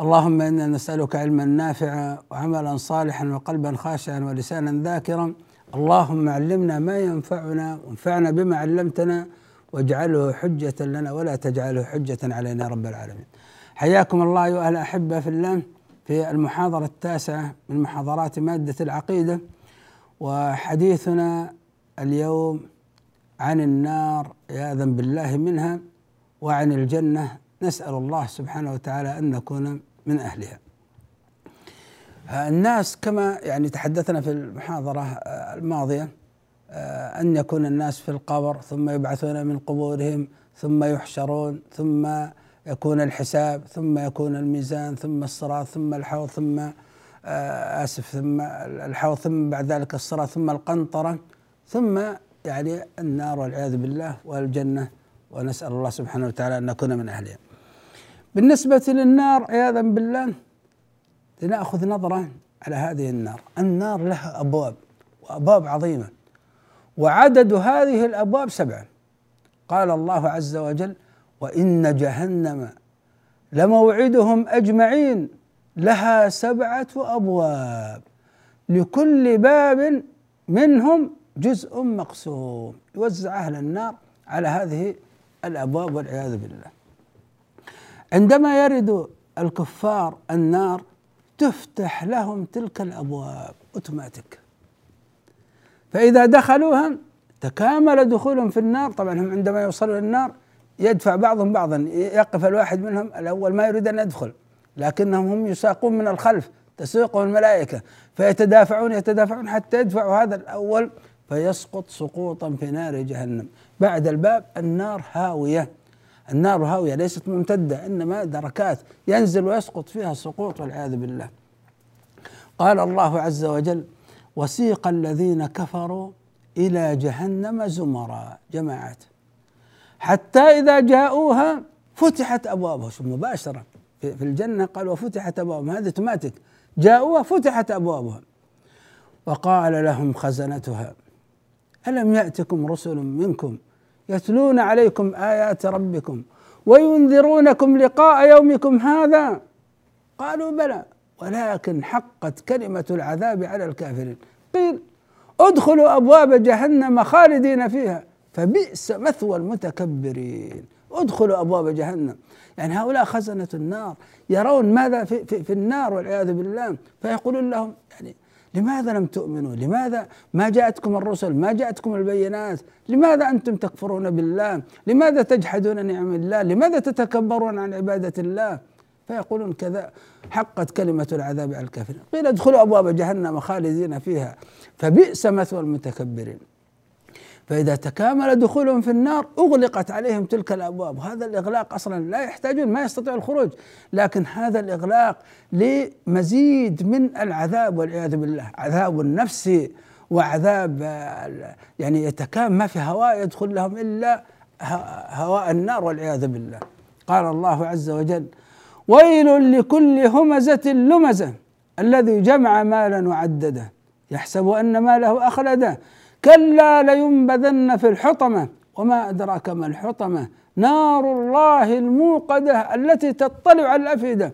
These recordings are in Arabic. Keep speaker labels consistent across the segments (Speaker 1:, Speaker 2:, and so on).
Speaker 1: اللهم انا نسالك علما نافعا وعملا صالحا وقلبا خاشعا ولسانا ذاكرا اللهم علمنا ما ينفعنا وانفعنا بما علمتنا واجعله حجة لنا ولا تجعله حجة علينا يا رب العالمين. حياكم الله ايها الاحبة في الله في المحاضرة التاسعة من محاضرات مادة العقيدة وحديثنا اليوم عن النار عياذا بالله منها وعن الجنة نسأل الله سبحانه وتعالى أن نكون من أهلها الناس كما يعني تحدثنا في المحاضرة آه، الماضية آه، أن يكون الناس في القبر ثم يبعثون من قبورهم ثم يحشرون ثم يكون الحساب ثم يكون الميزان ثم الصراط ثم الحوض ثم آه، آسف ثم الحوض ثم بعد ذلك الصراط ثم القنطرة ثم يعني النار والعياذ بالله والجنة ونسأل الله سبحانه وتعالى أن نكون من أهلها بالنسبة للنار عياذا بالله لنأخذ نظرة على هذه النار النار لها أبواب وأبواب عظيمة وعدد هذه الأبواب سبعة قال الله عز وجل وإن جهنم لموعدهم أجمعين لها سبعة أبواب لكل باب منهم جزء مقسوم يوزع أهل النار على هذه الأبواب والعياذ بالله عندما يرد الكفار النار تفتح لهم تلك الابواب اوتوماتيك فاذا دخلوها تكامل دخولهم في النار طبعا هم عندما يوصلوا للنار يدفع بعضهم بعضا يقف الواحد منهم الاول ما يريد ان يدخل لكنهم هم يساقون من الخلف تسوقهم الملائكه فيتدافعون يتدافعون حتى يدفعوا هذا الاول فيسقط سقوطا في نار جهنم بعد الباب النار هاويه النار هاوية ليست ممتدة إنما دركات ينزل ويسقط فيها السقوط والعياذ بالله قال الله عز وجل وسيق الذين كفروا إلى جهنم زمرا جماعات حتى إذا جاءوها فتحت أبوابها شوف مباشرة في الجنة قال وفتحت أبوابها هذه تماتك جاءوها فتحت أبوابها وقال لهم خزنتها ألم يأتكم رسل منكم يتلون عليكم ايات ربكم وينذرونكم لقاء يومكم هذا قالوا بلى ولكن حقت كلمه العذاب على الكافرين قيل ادخلوا ابواب جهنم خالدين فيها فبئس مثوى المتكبرين ادخلوا ابواب جهنم يعني هؤلاء خزنه النار يرون ماذا في, في, في النار والعياذ بالله فيقولون لهم يعني لماذا لم تؤمنوا لماذا ما جاءتكم الرسل ما جاءتكم البينات لماذا أنتم تكفرون بالله لماذا تجحدون نعم الله لماذا تتكبرون عن عبادة الله فيقولون كذا حقت كلمة العذاب على الكافرين قيل ادخلوا أبواب جهنم خالدين فيها فبئس مثوى المتكبرين فإذا تكامل دخولهم في النار أغلقت عليهم تلك الأبواب هذا الإغلاق أصلا لا يحتاجون ما يستطيع الخروج لكن هذا الإغلاق لمزيد من العذاب والعياذ بالله عذاب نفسي وعذاب يعني يتكام ما في هواء يدخل لهم إلا هواء النار والعياذ بالله قال الله عز وجل ويل لكل همزة لمزة الذي جمع مالا وعدده يحسب أن ماله أخلده كلا لينبذن في الحطمة وما أدراك ما الحطمة نار الله الموقدة التي تطلع على الأفئدة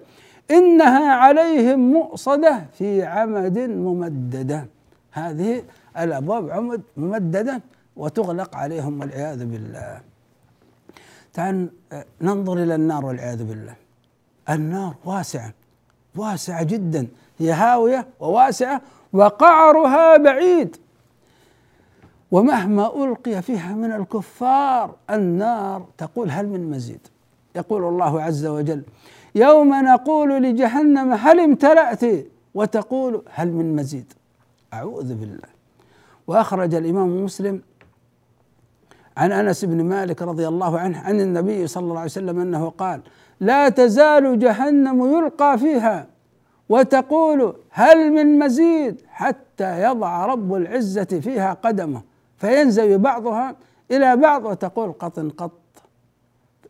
Speaker 1: إنها عليهم مؤصدة في عمد ممددة هذه الأبواب عمد ممددة وتغلق عليهم والعياذ بالله تعال آه، ننظر إلى النار والعياذ بالله النار واسعة واسعة جدا هي هاوية وواسعة وقعرها بعيد ومهما ألقي فيها من الكفار النار تقول هل من مزيد يقول الله عز وجل يوم نقول لجهنم هل امتلأت وتقول هل من مزيد أعوذ بالله وأخرج الإمام مسلم عن أنس بن مالك رضي الله عنه عن النبي صلى الله عليه وسلم أنه قال لا تزال جهنم يلقى فيها وتقول هل من مزيد حتى يضع رب العزة فيها قدمه فينزوي بعضها إلى بعض وتقول قط قط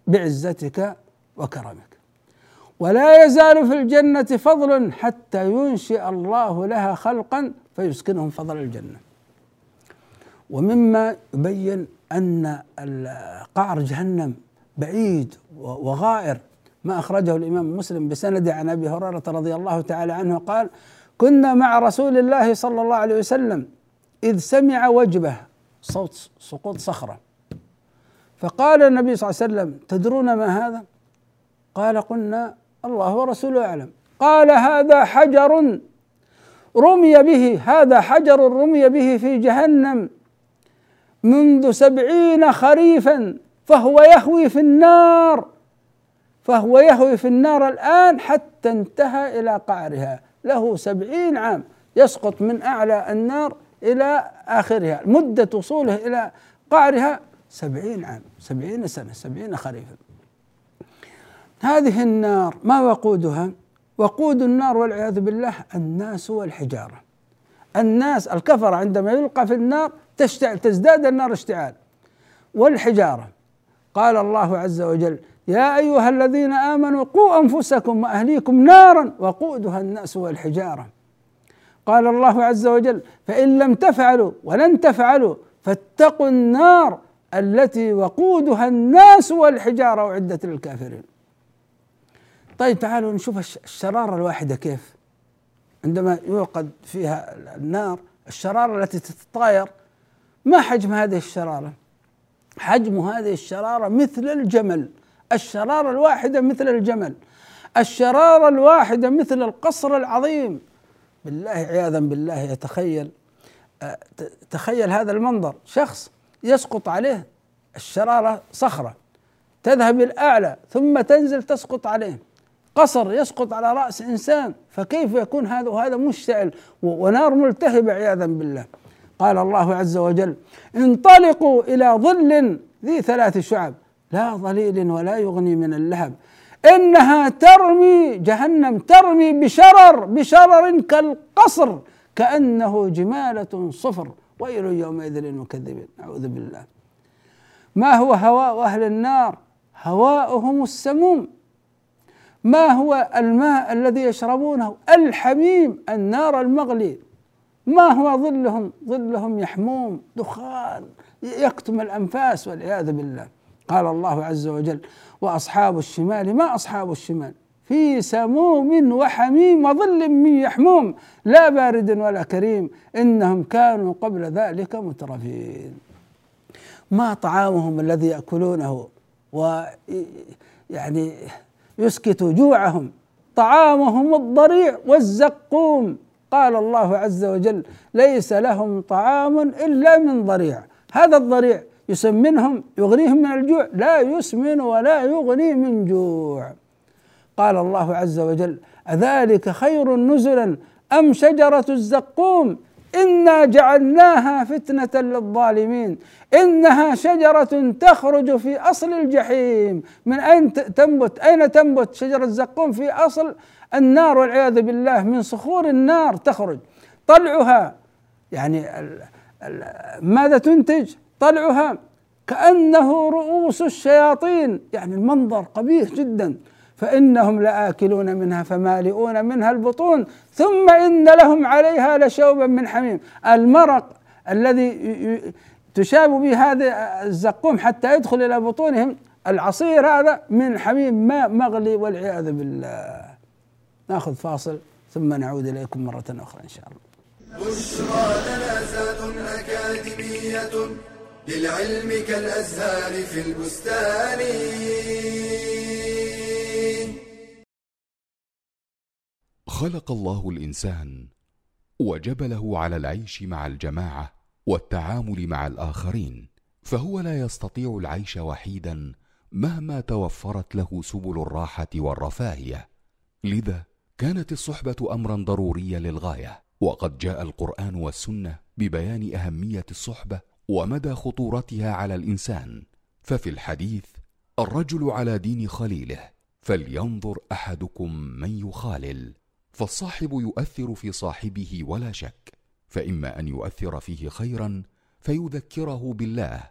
Speaker 1: بعزتك وكرمك ولا يزال في الجنة فضل حتى ينشئ الله لها خلقا فيسكنهم فضل الجنة ومما يبين أن قعر جهنم بعيد وغائر ما أخرجه الإمام مسلم بسند عن أبي هريرة رضي الله تعالى عنه قال كنا مع رسول الله صلى الله عليه وسلم إذ سمع وجبه صوت سقوط صخرة فقال النبي صلى الله عليه وسلم تدرون ما هذا قال قلنا الله ورسوله أعلم قال هذا حجر رمي به هذا حجر رمي به في جهنم منذ سبعين خريفا فهو يهوي في النار فهو يهوي في النار الآن حتى انتهى إلى قعرها له سبعين عام يسقط من أعلى النار إلى آخرها مدة وصوله إلى قعرها سبعين عام سبعين سنة سبعين خريفا هذه النار ما وقودها وقود النار والعياذ بالله الناس والحجارة الناس الكفرة عندما يلقى في النار تشتعل تزداد النار اشتعال والحجارة قال الله عز وجل يا أيها الذين آمنوا قوا أنفسكم وأهليكم نارا وقودها الناس والحجارة قال الله عز وجل فان لم تفعلوا ولن تفعلوا فاتقوا النار التي وقودها الناس والحجاره اعدت للكافرين طيب تعالوا نشوف الشراره الواحده كيف عندما يوقد فيها النار الشراره التي تتطاير ما حجم هذه الشراره حجم هذه الشراره مثل الجمل الشراره الواحده مثل الجمل الشراره الواحده مثل القصر العظيم بالله عياذا بالله يتخيل آه، تخيل هذا المنظر شخص يسقط عليه الشرارة صخرة تذهب الأعلى ثم تنزل تسقط عليه قصر يسقط على رأس إنسان فكيف يكون هذا وهذا مشتعل ونار ملتهبة عياذا بالله قال الله عز وجل انطلقوا إلى ظل ذي ثلاث شعب لا ظليل ولا يغني من اللهب انها ترمي جهنم ترمي بشرر بشرر كالقصر كانه جماله صفر ويل يومئذ للمكذبين اعوذ بالله ما هو هواء اهل النار هواؤهم السموم ما هو الماء الذي يشربونه الحميم النار المغلي ما هو ظلهم ظلهم يحموم دخان يكتم الانفاس والعياذ بالله قال الله عز وجل وأصحاب الشمال ما أصحاب الشمال في سموم وحميم وظل من يحموم لا بارد ولا كريم إنهم كانوا قبل ذلك مترفين ما طعامهم الذي يأكلونه و يعني يسكت جوعهم طعامهم الضريع والزقوم قال الله عز وجل ليس لهم طعام الا من ضريع هذا الضريع يسمنهم يغنيهم من الجوع لا يسمن ولا يغني من جوع قال الله عز وجل أذلك خير نزلا أم شجرة الزقوم إنا جعلناها فتنة للظالمين إنها شجرة تخرج في أصل الجحيم من أين تنبت أين تنبت شجرة الزقوم في أصل النار والعياذ بالله من صخور النار تخرج طلعها يعني ماذا تنتج طلعها كأنه رؤوس الشياطين يعني المنظر قبيح جدا فإنهم لآكلون منها فمالئون منها البطون ثم إن لهم عليها لشوبا من حميم المرق الذي تشاب به هذا الزقوم حتى يدخل إلى بطونهم العصير هذا من حميم ماء مغلي والعياذ بالله ناخذ فاصل ثم نعود إليكم مرة أخرى إن شاء الله بشرى أكاديمية للعلم كالأزهار في
Speaker 2: البستان خلق الله الإنسان وجبله على العيش مع الجماعة والتعامل مع الآخرين فهو لا يستطيع العيش وحيدا مهما توفرت له سبل الراحة والرفاهية لذا كانت الصحبة أمرا ضروريا للغاية وقد جاء القرآن والسنة ببيان أهمية الصحبة ومدى خطورتها على الانسان ففي الحديث الرجل على دين خليله فلينظر احدكم من يخالل فالصاحب يؤثر في صاحبه ولا شك فاما ان يؤثر فيه خيرا فيذكره بالله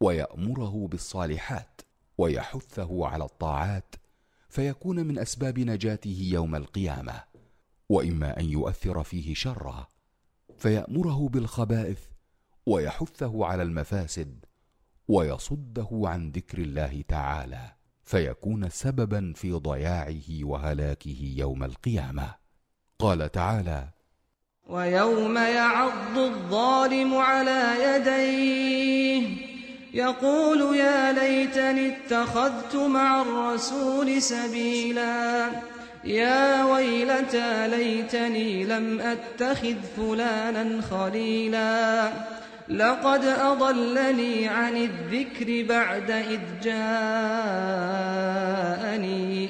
Speaker 2: ويامره بالصالحات ويحثه على الطاعات فيكون من اسباب نجاته يوم القيامه واما ان يؤثر فيه شرا فيامره بالخبائث ويحثه على المفاسد ويصده عن ذكر الله تعالى فيكون سببا في ضياعه وهلاكه يوم القيامه قال تعالى
Speaker 3: ويوم يعض الظالم على يديه يقول يا ليتني اتخذت مع الرسول سبيلا يا ويلتى ليتني لم اتخذ فلانا خليلا لقد أضلني عن الذكر بعد إذ جاءني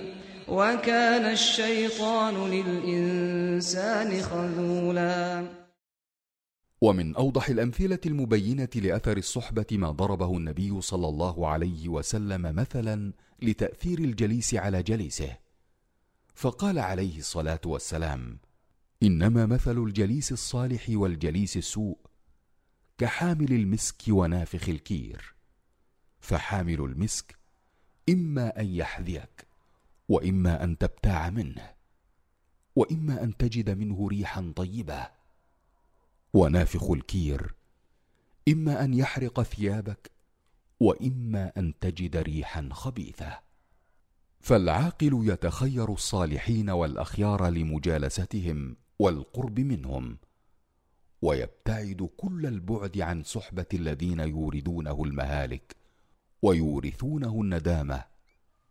Speaker 3: وكان الشيطان للإنسان خذولا
Speaker 2: ومن أوضح الأمثلة المبينة لأثر الصحبة ما ضربه النبي صلى الله عليه وسلم مثلا لتأثير الجليس على جليسه فقال عليه الصلاة والسلام إنما مثل الجليس الصالح والجليس السوء كحامل المسك ونافخ الكير فحامل المسك اما ان يحذيك واما ان تبتاع منه واما ان تجد منه ريحا طيبه ونافخ الكير اما ان يحرق ثيابك واما ان تجد ريحا خبيثه فالعاقل يتخير الصالحين والاخيار لمجالستهم والقرب منهم ويبتعد كل البعد عن صحبه الذين يوردونه المهالك ويورثونه الندامه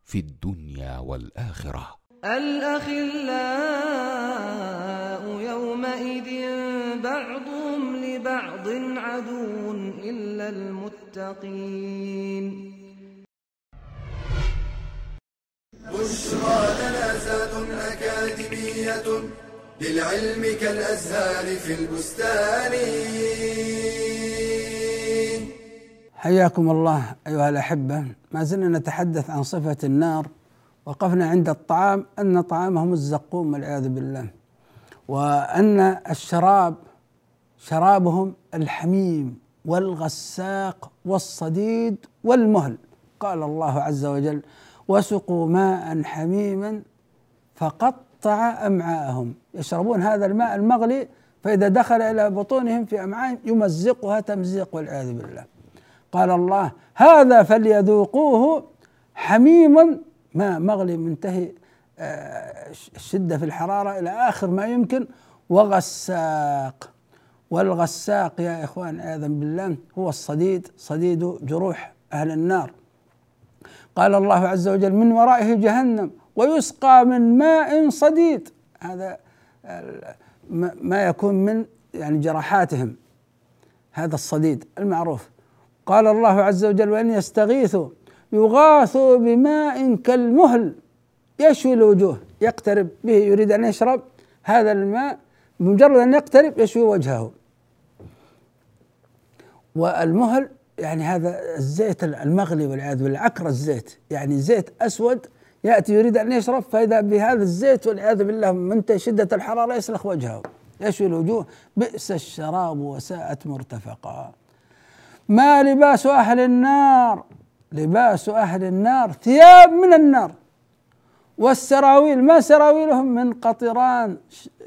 Speaker 2: في الدنيا والاخره الاخلاء يومئذ بعضهم لبعض عدو الا المتقين
Speaker 1: بشرى لنا أكاديمية للعلم كالأزهار في البستان حياكم الله أيها الأحبة ما زلنا نتحدث عن صفة النار وقفنا عند الطعام أن طعامهم الزقوم والعياذ بالله وأن الشراب شرابهم الحميم والغساق والصديد والمهل قال الله عز وجل وسقوا ماء حميما فقطع امعاءهم يشربون هذا الماء المغلي فإذا دخل إلى بطونهم في أمعائهم يمزقها تمزيق والعياذ بالله قال الله هذا فليذوقوه حميم ماء مغلي منتهي آه، الشدة في الحرارة إلى آخر ما يمكن وغساق والغساق يا إخوان عياذا بالله هو الصديد صديد جروح أهل النار قال الله عز وجل من ورائه جهنم ويسقى من ماء صديد هذا ما يكون من يعني جراحاتهم هذا الصديد المعروف قال الله عز وجل وإن يستغيثوا يغاثوا بماء كالمهل يشوي الوجوه يقترب به يريد أن يشرب هذا الماء بمجرد أن يقترب يشوي وجهه والمهل يعني هذا الزيت المغلي والعياذ بالله عكر الزيت يعني زيت أسود يأتي يريد أن يشرب فإذا بهذا الزيت والعياذ بالله من شدة الحرارة يسلخ وجهه يشوي الوجوه بئس الشراب وساءت مرتفقا ما لباس أهل النار لباس أهل النار ثياب من النار والسراويل ما سراويلهم من قطران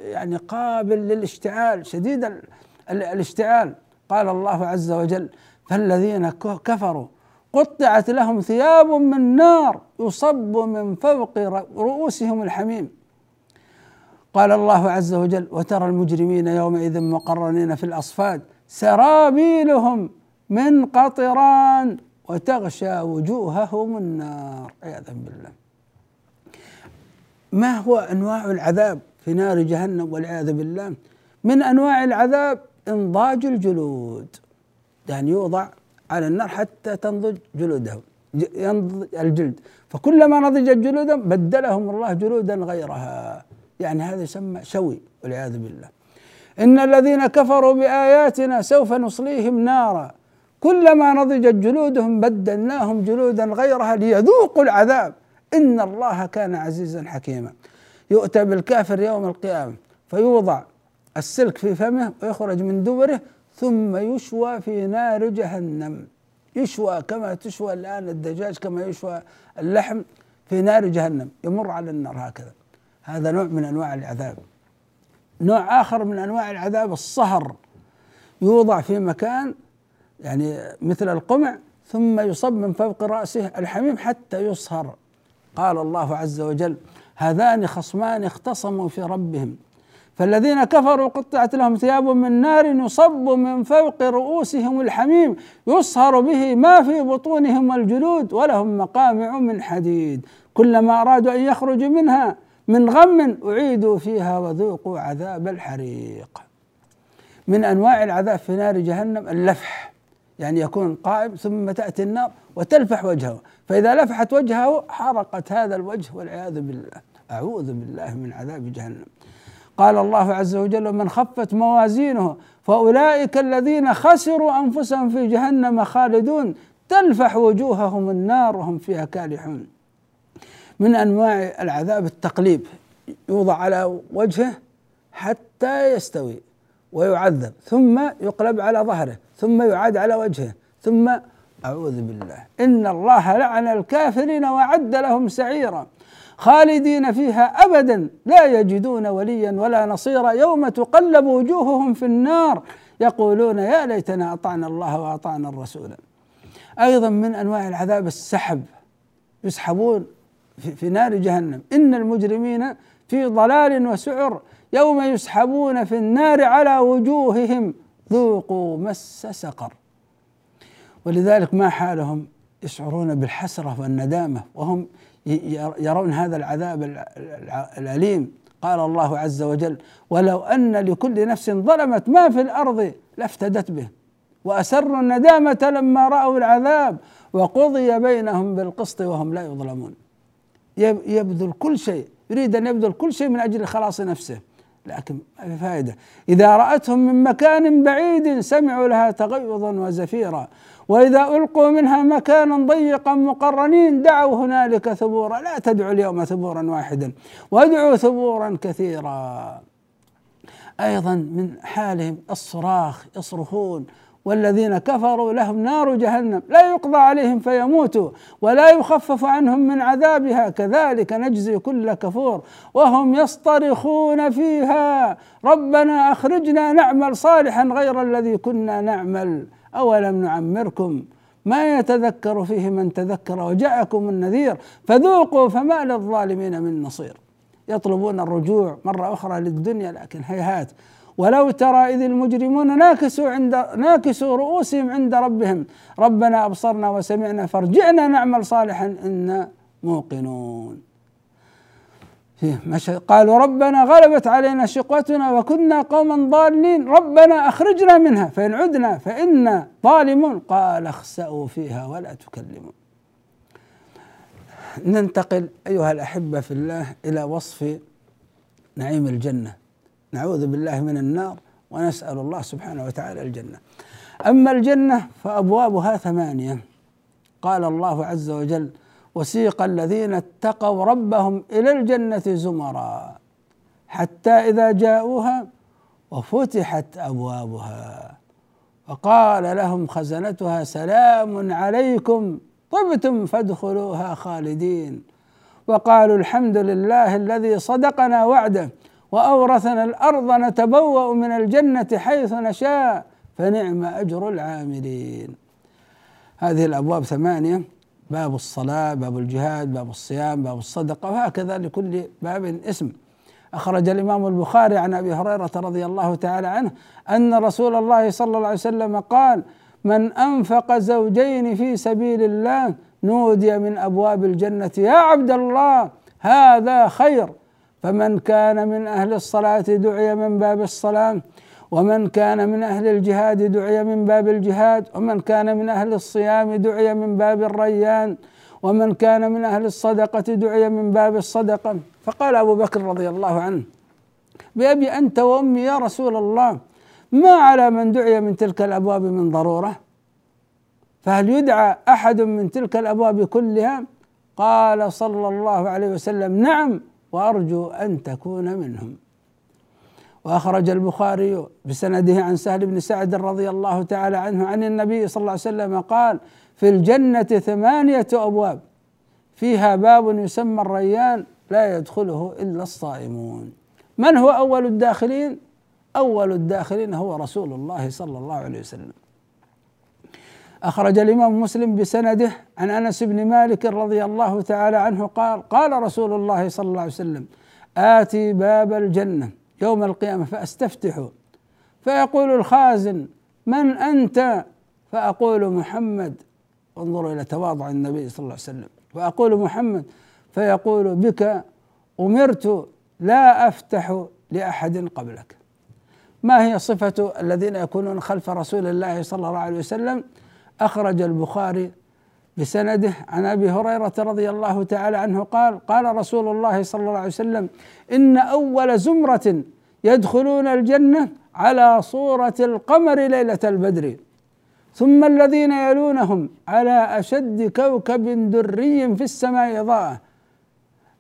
Speaker 1: يعني قابل للاشتعال شديد الاشتعال قال الله عز وجل فالذين كفروا قطعت لهم ثياب من نار يصب من فوق رؤوسهم الحميم قال الله عز وجل وترى المجرمين يومئذ مقرنين في الاصفاد سرابيلهم من قطران وتغشى وجوههم النار عياذا بالله ما هو انواع العذاب في نار جهنم والعياذ بالله من انواع العذاب انضاج الجلود يعني يوضع على النار حتى تنضج جلودهم ينضج الجلد فكلما نضجت جلودهم بدلهم الله جلودا غيرها يعني هذا يسمى شوي والعياذ بالله إن الذين كفروا بآياتنا سوف نصليهم نارا كلما نضجت جلودهم بدلناهم جلودا غيرها ليذوقوا العذاب إن الله كان عزيزا حكيما يؤتى بالكافر يوم القيامة فيوضع السلك في فمه ويخرج من دبره ثم يشوى في نار جهنم يشوى كما تشوى الآن الدجاج كما يشوى اللحم في نار جهنم يمر على النار هكذا هذا نوع من أنواع العذاب نوع آخر من أنواع العذاب الصهر يوضع في مكان يعني مثل القمع ثم يصب من فوق رأسه الحميم حتى يصهر قال الله عز وجل هذان خصمان اختصموا في ربهم فالذين كفروا قطعت لهم ثياب من نار يصب من فوق رؤوسهم الحميم يصهر به ما في بطونهم الجلود ولهم مقامع من حديد كلما ارادوا ان يخرجوا منها من غم اعيدوا فيها وذوقوا عذاب الحريق من انواع العذاب في نار جهنم اللفح يعني يكون قائم ثم تاتي النار وتلفح وجهه فاذا لفحت وجهه حرقت هذا الوجه والعياذ بالله اعوذ بالله من عذاب جهنم قال الله عز وجل ومن خفت موازينه فاولئك الذين خسروا انفسهم في جهنم خالدون تلفح وجوههم النار وهم فيها كالحون من انواع العذاب التقليب يوضع على وجهه حتى يستوي ويعذب ثم يقلب على ظهره ثم يعاد على وجهه ثم اعوذ بالله ان الله لعن الكافرين واعد لهم سعيرا خالدين فيها ابدا لا يجدون وليا ولا نصيرا يوم تقلب وجوههم في النار يقولون يا ليتنا اطعنا الله واطعنا الرسول. ايضا من انواع العذاب السحب يسحبون في نار جهنم ان المجرمين في ضلال وسعر يوم يسحبون في النار على وجوههم ذوقوا مس سقر. ولذلك ما حالهم يشعرون بالحسره والندامه وهم يرون هذا العذاب الأليم قال الله عز وجل ولو أن لكل نفس ظلمت ما في الأرض لافتدت به وأسروا الندامة لما رأوا العذاب وقضي بينهم بالقسط وهم لا يظلمون يبذل كل شيء يريد أن يبذل كل شيء من أجل خلاص نفسه لكن ما في فائدة إذا رأتهم من مكان بعيد سمعوا لها تغيظا وزفيرا واذا القوا منها مكانا ضيقا مقرنين دعوا هنالك ثبورا لا تدعوا اليوم ثبورا واحدا وادعوا ثبورا كثيرا ايضا من حالهم الصراخ يصرخون والذين كفروا لهم نار جهنم لا يقضى عليهم فيموتوا ولا يخفف عنهم من عذابها كذلك نجزي كل كفور وهم يصطرخون فيها ربنا اخرجنا نعمل صالحا غير الذي كنا نعمل أولم نعمركم ما يتذكر فيه من تذكر وجاءكم النذير فذوقوا فما للظالمين من نصير يطلبون الرجوع مرة أخرى للدنيا لكن هيهات ولو ترى إذ المجرمون ناكسوا عند ناكسوا رؤوسهم عند ربهم ربنا أبصرنا وسمعنا فارجعنا نعمل صالحا إنا موقنون فيه مشهد قالوا ربنا غلبت علينا شقوتنا وكنا قوما ضالين ربنا اخرجنا منها فان عدنا فانا ظالمون قال اخسأوا فيها ولا تكلمون ننتقل ايها الاحبه في الله الى وصف نعيم الجنه نعوذ بالله من النار ونسال الله سبحانه وتعالى الجنه اما الجنه فابوابها ثمانيه قال الله عز وجل وسيق الذين اتقوا ربهم الى الجنه زمرا حتى اذا جاءوها وفتحت ابوابها وقال لهم خزنتها سلام عليكم طبتم فادخلوها خالدين وقالوا الحمد لله الذي صدقنا وعده واورثنا الارض نتبوا من الجنه حيث نشاء فنعم اجر العاملين هذه الابواب ثمانيه باب الصلاة باب الجهاد باب الصيام باب الصدقة وهكذا لكل باب اسم أخرج الإمام البخاري عن أبي هريرة رضي الله تعالى عنه أن رسول الله صلى الله عليه وسلم قال من أنفق زوجين في سبيل الله نودي من أبواب الجنة يا عبد الله هذا خير فمن كان من أهل الصلاة دعي من باب الصلاة ومن كان من أهل الجهاد دعي من باب الجهاد ومن كان من أهل الصيام دعي من باب الريان ومن كان من أهل الصدقة دعي من باب الصدقة فقال أبو بكر رضي الله عنه بأبي أنت وأمي يا رسول الله ما على من دعي من تلك الأبواب من ضرورة فهل يدعى أحد من تلك الأبواب كلها قال صلى الله عليه وسلم نعم وأرجو أن تكون منهم واخرج البخاري بسنده عن سهل بن سعد رضي الله تعالى عنه عن النبي صلى الله عليه وسلم قال في الجنه ثمانيه ابواب فيها باب يسمى الريان لا يدخله الا الصائمون من هو اول الداخلين اول الداخلين هو رسول الله صلى الله عليه وسلم اخرج الامام مسلم بسنده عن انس بن مالك رضي الله تعالى عنه قال قال رسول الله صلى الله عليه وسلم اتي باب الجنه يوم القيامة فأستفتح فيقول الخازن من أنت فأقول محمد انظروا إلى تواضع النبي صلى الله عليه وسلم فأقول محمد فيقول بك أمرت لا أفتح لأحد قبلك ما هي صفة الذين يكونون خلف رسول الله صلى الله عليه وسلم أخرج البخاري بسنده عن ابي هريره رضي الله تعالى عنه قال قال رسول الله صلى الله عليه وسلم ان اول زمره يدخلون الجنه على صوره القمر ليله البدر ثم الذين يلونهم على اشد كوكب دري في السماء اضاءه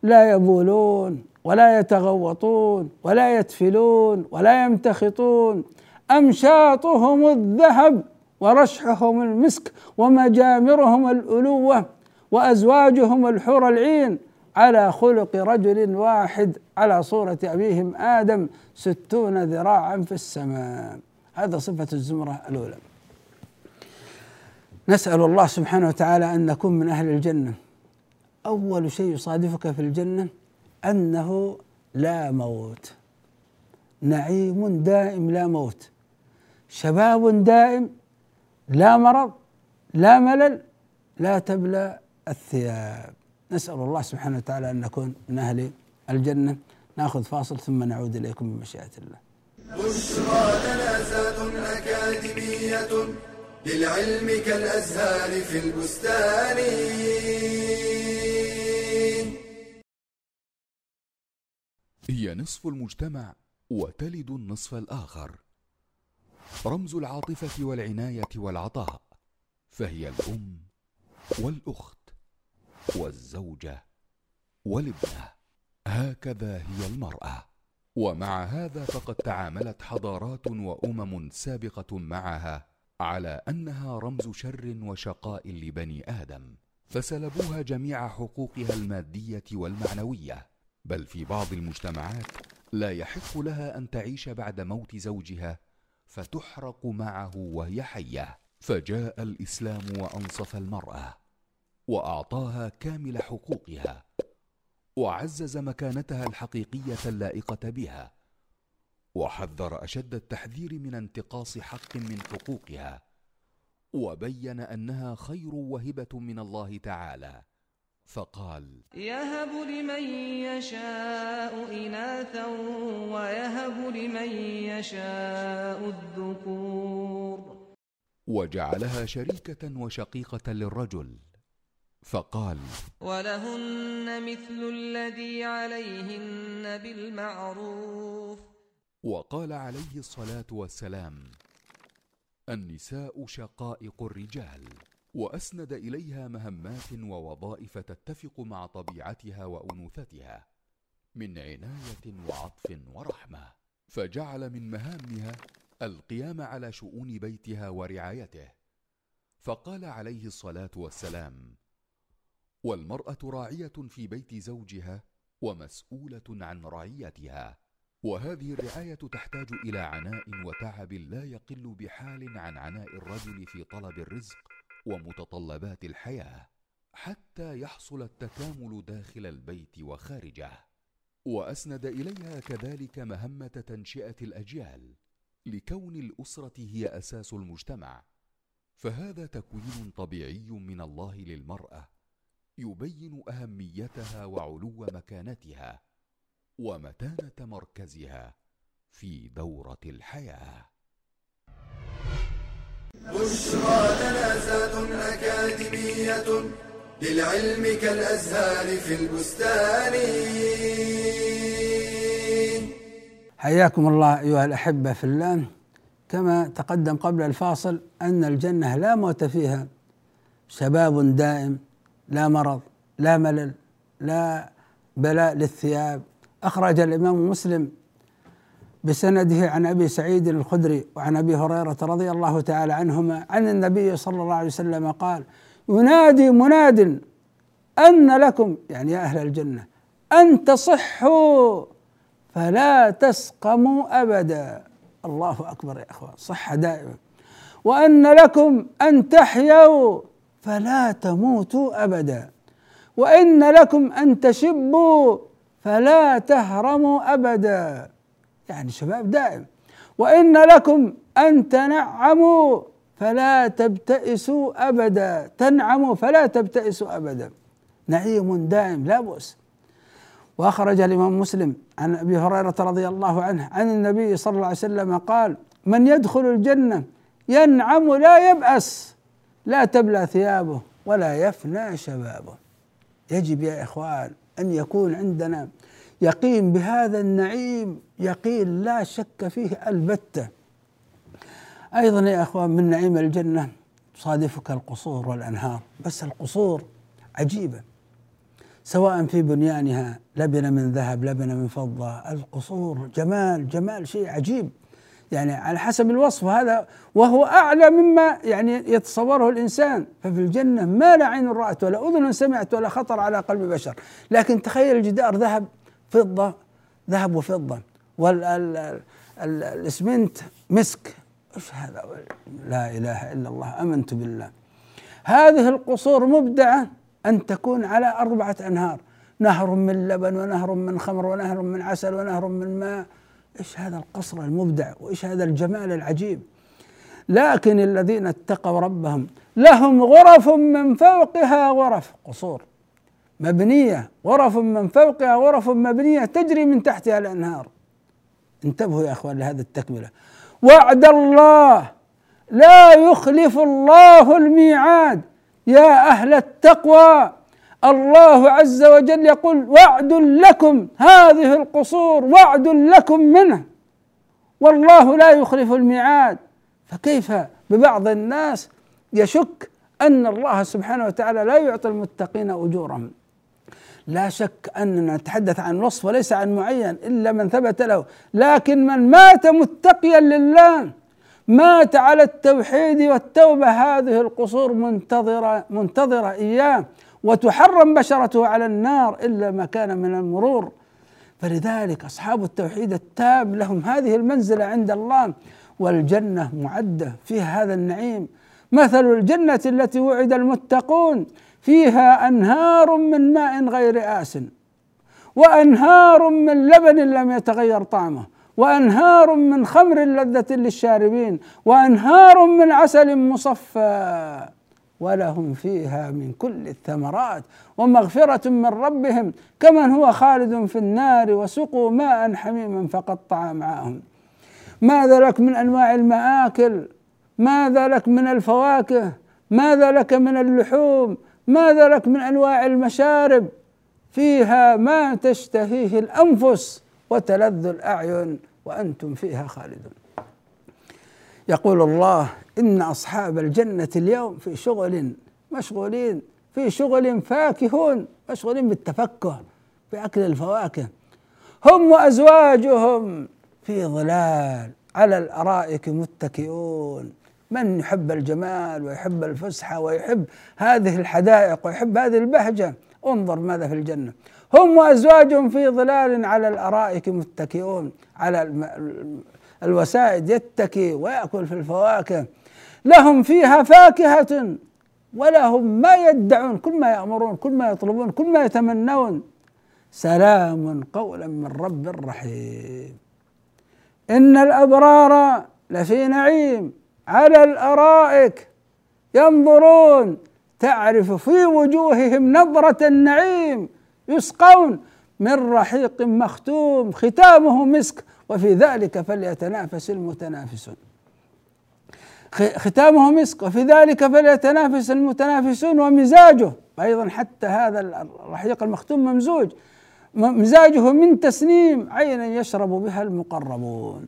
Speaker 1: لا يبولون ولا يتغوطون ولا يتفلون ولا يمتخطون امشاطهم الذهب ورشحهم المسك ومجامرهم الألوة وأزواجهم الحور العين على خلق رجل واحد على صورة أبيهم آدم ستون ذراعا في السماء هذا صفة الزمرة الأولى نسأل الله سبحانه وتعالى أن نكون من أهل الجنة أول شيء يصادفك في الجنة أنه لا موت نعيم دائم لا موت شباب دائم لا مرض لا ملل لا تبلى الثياب نسأل الله سبحانه وتعالى أن نكون من أهل الجنة ناخذ فاصل ثم نعود إليكم بمشيئة الله بشرى جنازات أكاديمية للعلم كالأزهار في
Speaker 2: البستان هي نصف المجتمع وتلد النصف الآخر رمز العاطفه والعنايه والعطاء فهي الام والاخت والزوجه والابنه هكذا هي المراه ومع هذا فقد تعاملت حضارات وامم سابقه معها على انها رمز شر وشقاء لبني ادم فسلبوها جميع حقوقها الماديه والمعنويه بل في بعض المجتمعات لا يحق لها ان تعيش بعد موت زوجها فتحرق معه وهي حيه فجاء الاسلام وانصف المراه واعطاها كامل حقوقها وعزز مكانتها الحقيقيه اللائقه بها وحذر اشد التحذير من انتقاص حق من حقوقها وبين انها خير وهبه من الله تعالى فقال يهب لمن يشاء إناثا ويهب لمن يشاء الذكور وجعلها شريكة وشقيقة للرجل فقال ولهن مثل الذي عليهن بالمعروف وقال عليه الصلاة والسلام النساء شقائق الرجال واسند اليها مهمات ووظائف تتفق مع طبيعتها وانوثتها من عنايه وعطف ورحمه فجعل من مهامها القيام على شؤون بيتها ورعايته فقال عليه الصلاه والسلام والمراه راعيه في بيت زوجها ومسؤوله عن رعيتها وهذه الرعايه تحتاج الى عناء وتعب لا يقل بحال عن عناء الرجل في طلب الرزق ومتطلبات الحياه حتى يحصل التكامل داخل البيت وخارجه واسند اليها كذلك مهمه تنشئه الاجيال لكون الاسره هي اساس المجتمع فهذا تكوين طبيعي من الله للمراه يبين اهميتها وعلو مكانتها ومتانه مركزها في دوره الحياه بشرى جنازات أكاديمية
Speaker 1: للعلم كالأزهار في البستان حياكم الله أيها الأحبة في الله كما تقدم قبل الفاصل أن الجنة لا موت فيها شباب دائم لا مرض لا ملل لا بلاء للثياب أخرج الإمام مسلم بسنده عن ابي سعيد الخدري وعن ابي هريره رضي الله تعالى عنهما عن النبي صلى الله عليه وسلم قال ينادي مناد ان لكم يعني يا اهل الجنه ان تصحوا فلا تسقموا ابدا الله اكبر يا اخوان صحه دائما وان لكم ان تحيوا فلا تموتوا ابدا وان لكم ان تشبوا فلا تهرموا ابدا يعني شباب دائم وإن لكم أن تنعموا فلا تبتئسوا أبدا تنعموا فلا تبتئسوا أبدا نعيم دائم لا بؤس وأخرج الإمام مسلم عن أبي هريرة رضي الله عنه عن النبي صلى الله عليه وسلم قال من يدخل الجنة ينعم لا يبأس لا تبلى ثيابه ولا يفنى شبابه يجب يا إخوان أن يكون عندنا يقين بهذا النعيم يقين لا شك فيه البته ايضا يا اخوان من نعيم الجنه تصادفك القصور والانهار بس القصور عجيبه سواء في بنيانها لبنه من ذهب لبنه من فضه القصور جمال جمال شيء عجيب يعني على حسب الوصف هذا وهو اعلى مما يعني يتصوره الانسان ففي الجنه ما لا عين رات ولا اذن سمعت ولا خطر على قلب بشر لكن تخيل الجدار ذهب فضة ذهب وفضة والاسمنت مسك ايش هذا لا اله الا الله امنت بالله هذه القصور مبدعه ان تكون على اربعه انهار نهر من لبن ونهر من خمر ونهر من عسل ونهر من ماء ايش هذا القصر المبدع وايش هذا الجمال العجيب لكن الذين اتقوا ربهم لهم غرف من فوقها غرف قصور مبنية غرف من فوقها غرف مبنية تجري من تحتها الأنهار انتبهوا يا أخوان لهذه التكملة وعد الله لا يخلف الله الميعاد يا أهل التقوى الله عز وجل يقول وعد لكم هذه القصور وعد لكم منه والله لا يخلف الميعاد فكيف ببعض الناس يشك ان الله سبحانه وتعالى لا يعطي المتقين اجورهم لا شك أننا نتحدث عن وصف وليس عن معين إلا من ثبت له لكن من مات متقيا لله مات على التوحيد والتوبة هذه القصور منتظرة منتظرة إياه وتحرم بشرته على النار إلا ما كان من المرور فلذلك أصحاب التوحيد التام لهم هذه المنزلة عند الله والجنة معدة فيها هذا النعيم مثل الجنة التي وعد المتقون فيها انهار من ماء غير آسن وانهار من لبن لم يتغير طعمه وانهار من خمر لذة للشاربين وانهار من عسل مصفى ولهم فيها من كل الثمرات ومغفرة من ربهم كمن هو خالد في النار وسقوا ماء حميما فقطع معهم ماذا لك من انواع المآكل ماذا لك من الفواكه ماذا لك من اللحوم ماذا لك من انواع المشارب فيها ما تشتهيه الانفس وتلذ الاعين وانتم فيها خالدون يقول الله ان اصحاب الجنه اليوم في شغل مشغولين في شغل فاكهون مشغولين بالتفكه باكل الفواكه هم وازواجهم في ظلال على الارائك متكئون من يحب الجمال ويحب الفسحة ويحب هذه الحدائق ويحب هذه البهجة انظر ماذا في الجنة هم وأزواجهم في ظلال على الأرائك متكئون على الوسائد يتكي ويأكل في الفواكه لهم فيها فاكهة ولهم ما يدعون كل ما يأمرون كل ما يطلبون كل ما يتمنون سلام قولا من رب رحيم إن الأبرار لفي نعيم على الارائك ينظرون تعرف في وجوههم نظره النعيم يسقون من رحيق مختوم ختامه مسك وفي ذلك فليتنافس المتنافسون ختامه مسك وفي ذلك فليتنافس المتنافسون ومزاجه ايضا حتى هذا الرحيق المختوم ممزوج مزاجه من تسنيم عينا يشرب بها المقربون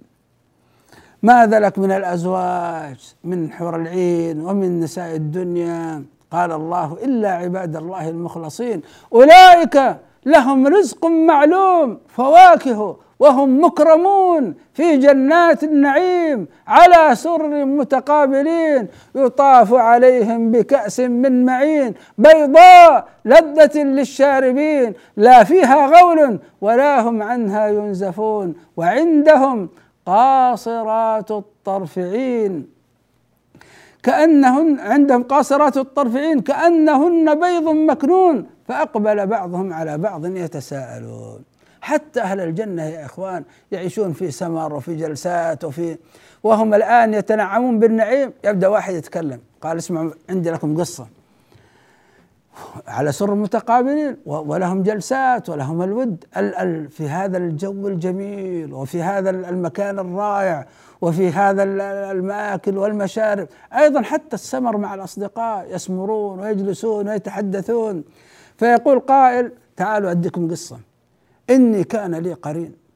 Speaker 1: ماذا لك من الأزواج من حور العين ومن نساء الدنيا قال الله إلا عباد الله المخلصين أولئك لهم رزق معلوم فواكه وهم مكرمون في جنات النعيم على سرر متقابلين يطاف عليهم بكأس من معين بيضاء لذة للشاربين لا فيها غول ولا هم عنها ينزفون وعندهم قاصرات الطرفعين كأنهن عندهم قاصرات الطرفعين كأنهن بيض مكنون فأقبل بعضهم على بعض يتساءلون حتى أهل الجنة يا إخوان يعيشون في سمر وفي جلسات وفي وهم الآن يتنعمون بالنعيم يبدأ واحد يتكلم قال اسمعوا عندي لكم قصة على سر متقابلين ولهم جلسات ولهم الود في هذا الجو الجميل وفي هذا المكان الرائع وفي هذا المآكل والمشارب أيضا حتى السمر مع الأصدقاء يسمرون ويجلسون ويتحدثون فيقول قائل تعالوا أديكم قصة إني كان لي قرين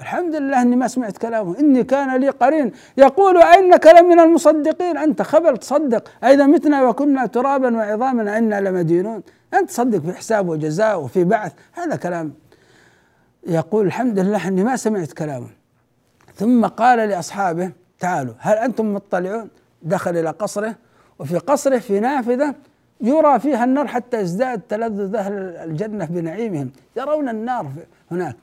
Speaker 1: الحمد لله اني ما سمعت كلامه اني كان لي قرين يقول انك لمن المصدقين انت خبل تصدق اذا متنا وكنا ترابا وعظاما انا لمدينون انت تصدق في حساب وجزاء وفي بعث هذا كلام يقول الحمد لله اني ما سمعت كلامه ثم قال لاصحابه تعالوا هل انتم مطلعون دخل الى قصره وفي قصره في نافذه يرى فيها النار حتى يزداد تلذذ اهل الجنه بنعيمهم يرون النار هناك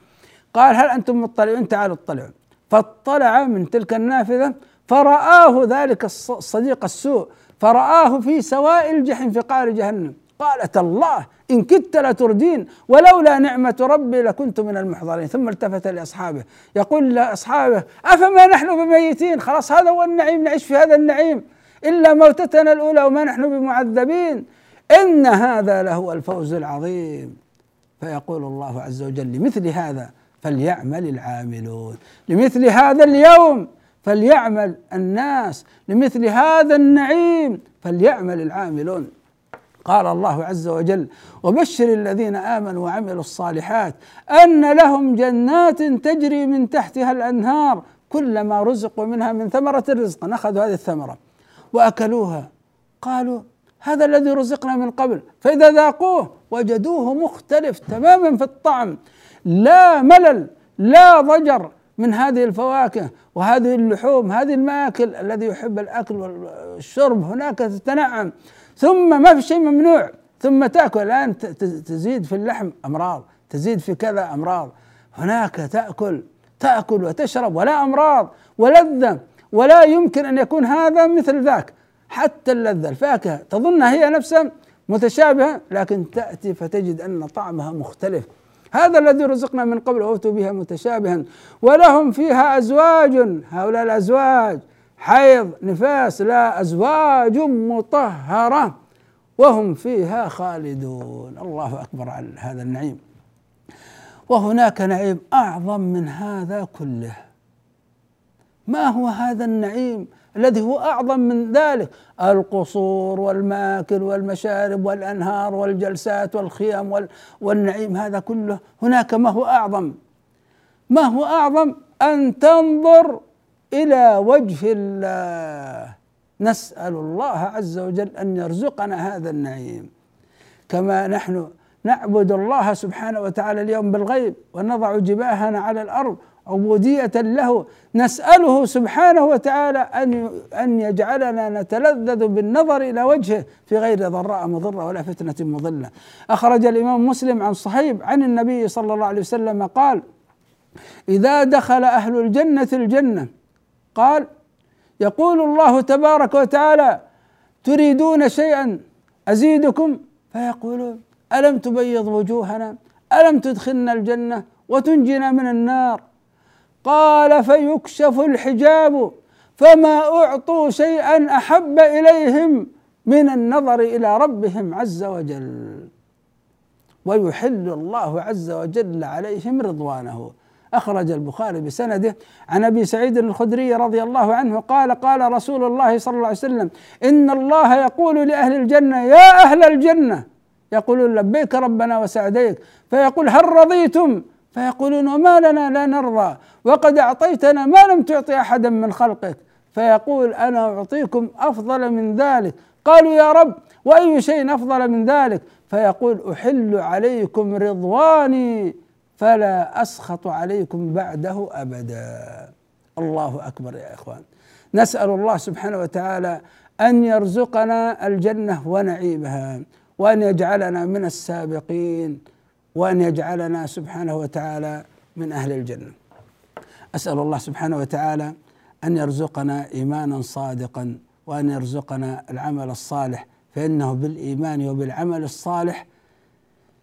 Speaker 1: قال هل أنتم مطلعون تعالوا اطلعوا فاطلع من تلك النافذة فرآه ذلك الصديق السوء فرآه في سواء الجحيم في قعر جهنم قالت الله إن كدت لتردين ولولا نعمة ربي لكنت من المحضرين ثم التفت لأصحابه يقول لأصحابه أفما نحن بميتين خلاص هذا هو النعيم نعيش في هذا النعيم إلا موتتنا الأولى وما نحن بمعذبين إن هذا لهو الفوز العظيم فيقول الله عز وجل لمثل هذا فليعمل العاملون لمثل هذا اليوم فليعمل الناس لمثل هذا النعيم فليعمل العاملون قال الله عز وجل وبشر الذين امنوا وعملوا الصالحات ان لهم جنات تجري من تحتها الانهار كلما رزقوا منها من ثمره رزقا اخذوا هذه الثمره واكلوها قالوا هذا الذي رزقنا من قبل فاذا ذاقوه وجدوه مختلف تماما في الطعم لا ملل لا ضجر من هذه الفواكه وهذه اللحوم هذه المآكل الذي يحب الأكل والشرب هناك تتنعم ثم ما في شيء ممنوع ثم تأكل الآن تزيد في اللحم أمراض تزيد في كذا أمراض هناك تأكل تأكل وتشرب ولا أمراض ولذة ولا يمكن أن يكون هذا مثل ذاك حتى اللذة الفاكهة تظنها هي نفسها متشابهة لكن تأتي فتجد أن طعمها مختلف هذا الذي رزقنا من قبل أوتوا بها متشابها ولهم فيها أزواج هؤلاء الأزواج حيض نفاس لا أزواج مطهرة وهم فيها خالدون الله أكبر على هذا النعيم وهناك نعيم أعظم من هذا كله ما هو هذا النعيم الذي هو اعظم من ذلك القصور والماكل والمشارب والانهار والجلسات والخيام والنعيم هذا كله هناك ما هو اعظم ما هو اعظم ان تنظر الى وجه الله نسال الله عز وجل ان يرزقنا هذا النعيم كما نحن نعبد الله سبحانه وتعالى اليوم بالغيب ونضع جباهنا على الارض عبودية له نسأله سبحانه وتعالى أن أن يجعلنا نتلذذ بالنظر إلى وجهه في غير ضراء مضرة ولا فتنة مضلة أخرج الإمام مسلم عن صحيب عن النبي صلى الله عليه وسلم قال إذا دخل أهل الجنة الجنة قال يقول الله تبارك وتعالى تريدون شيئا أزيدكم فيقولون ألم تبيض وجوهنا ألم تدخلنا الجنة وتنجنا من النار قال فيكشف الحجاب فما اعطوا شيئا احب اليهم من النظر الى ربهم عز وجل ويحل الله عز وجل عليهم رضوانه اخرج البخاري بسنده عن ابي سعيد الخدري رضي الله عنه قال قال رسول الله صلى الله عليه وسلم ان الله يقول لاهل الجنه يا اهل الجنه يقولون لبيك ربنا وسعديك فيقول هل رضيتم فيقولون وما لنا لا نرضى وقد اعطيتنا ما لم تعطي احدا من خلقك فيقول انا اعطيكم افضل من ذلك قالوا يا رب واي شيء افضل من ذلك فيقول احل عليكم رضواني فلا اسخط عليكم بعده ابدا الله اكبر يا اخوان نسال الله سبحانه وتعالى ان يرزقنا الجنه ونعيمها وان يجعلنا من السابقين وأن يجعلنا سبحانه وتعالى من أهل الجنة أسأل الله سبحانه وتعالى أن يرزقنا إيمانا صادقا وأن يرزقنا العمل الصالح فإنه بالإيمان وبالعمل الصالح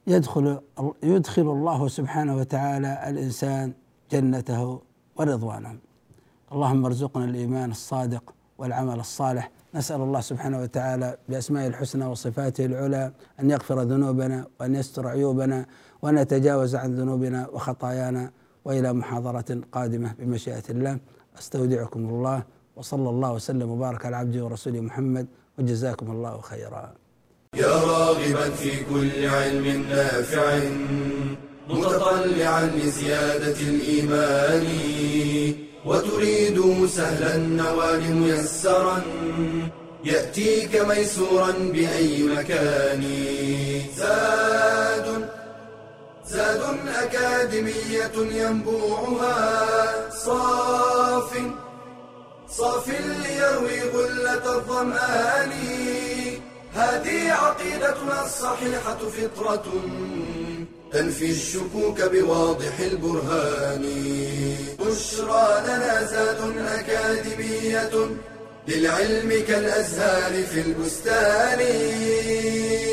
Speaker 1: يدخل يدخل الله سبحانه وتعالى الإنسان جنته ورضوانه اللهم ارزقنا الإيمان الصادق والعمل الصالح نسأل الله سبحانه وتعالى بأسمائه الحسنى وصفاته العلى أن يغفر ذنوبنا وأن يستر عيوبنا وأن يتجاوز عن ذنوبنا وخطايانا وإلى محاضرة قادمة بمشيئة الله أستودعكم الله وصلى الله وسلم وبارك على عبده ورسوله محمد وجزاكم الله خيرا يا راغبا في كل علم نافع متطلعا لزيادة الإيمان وتريد سهلا النوال ميسرا يأتيك ميسورا بأي مكان زاد زاد أكاديمية ينبوعها صاف صاف ليروي غلة الظمآن هذه عقيدتنا الصحيحة فطرة تنفي الشكوك بواضح البرهان بشرى لنا زاد أكاديمية للعلم كالأزهار في البستان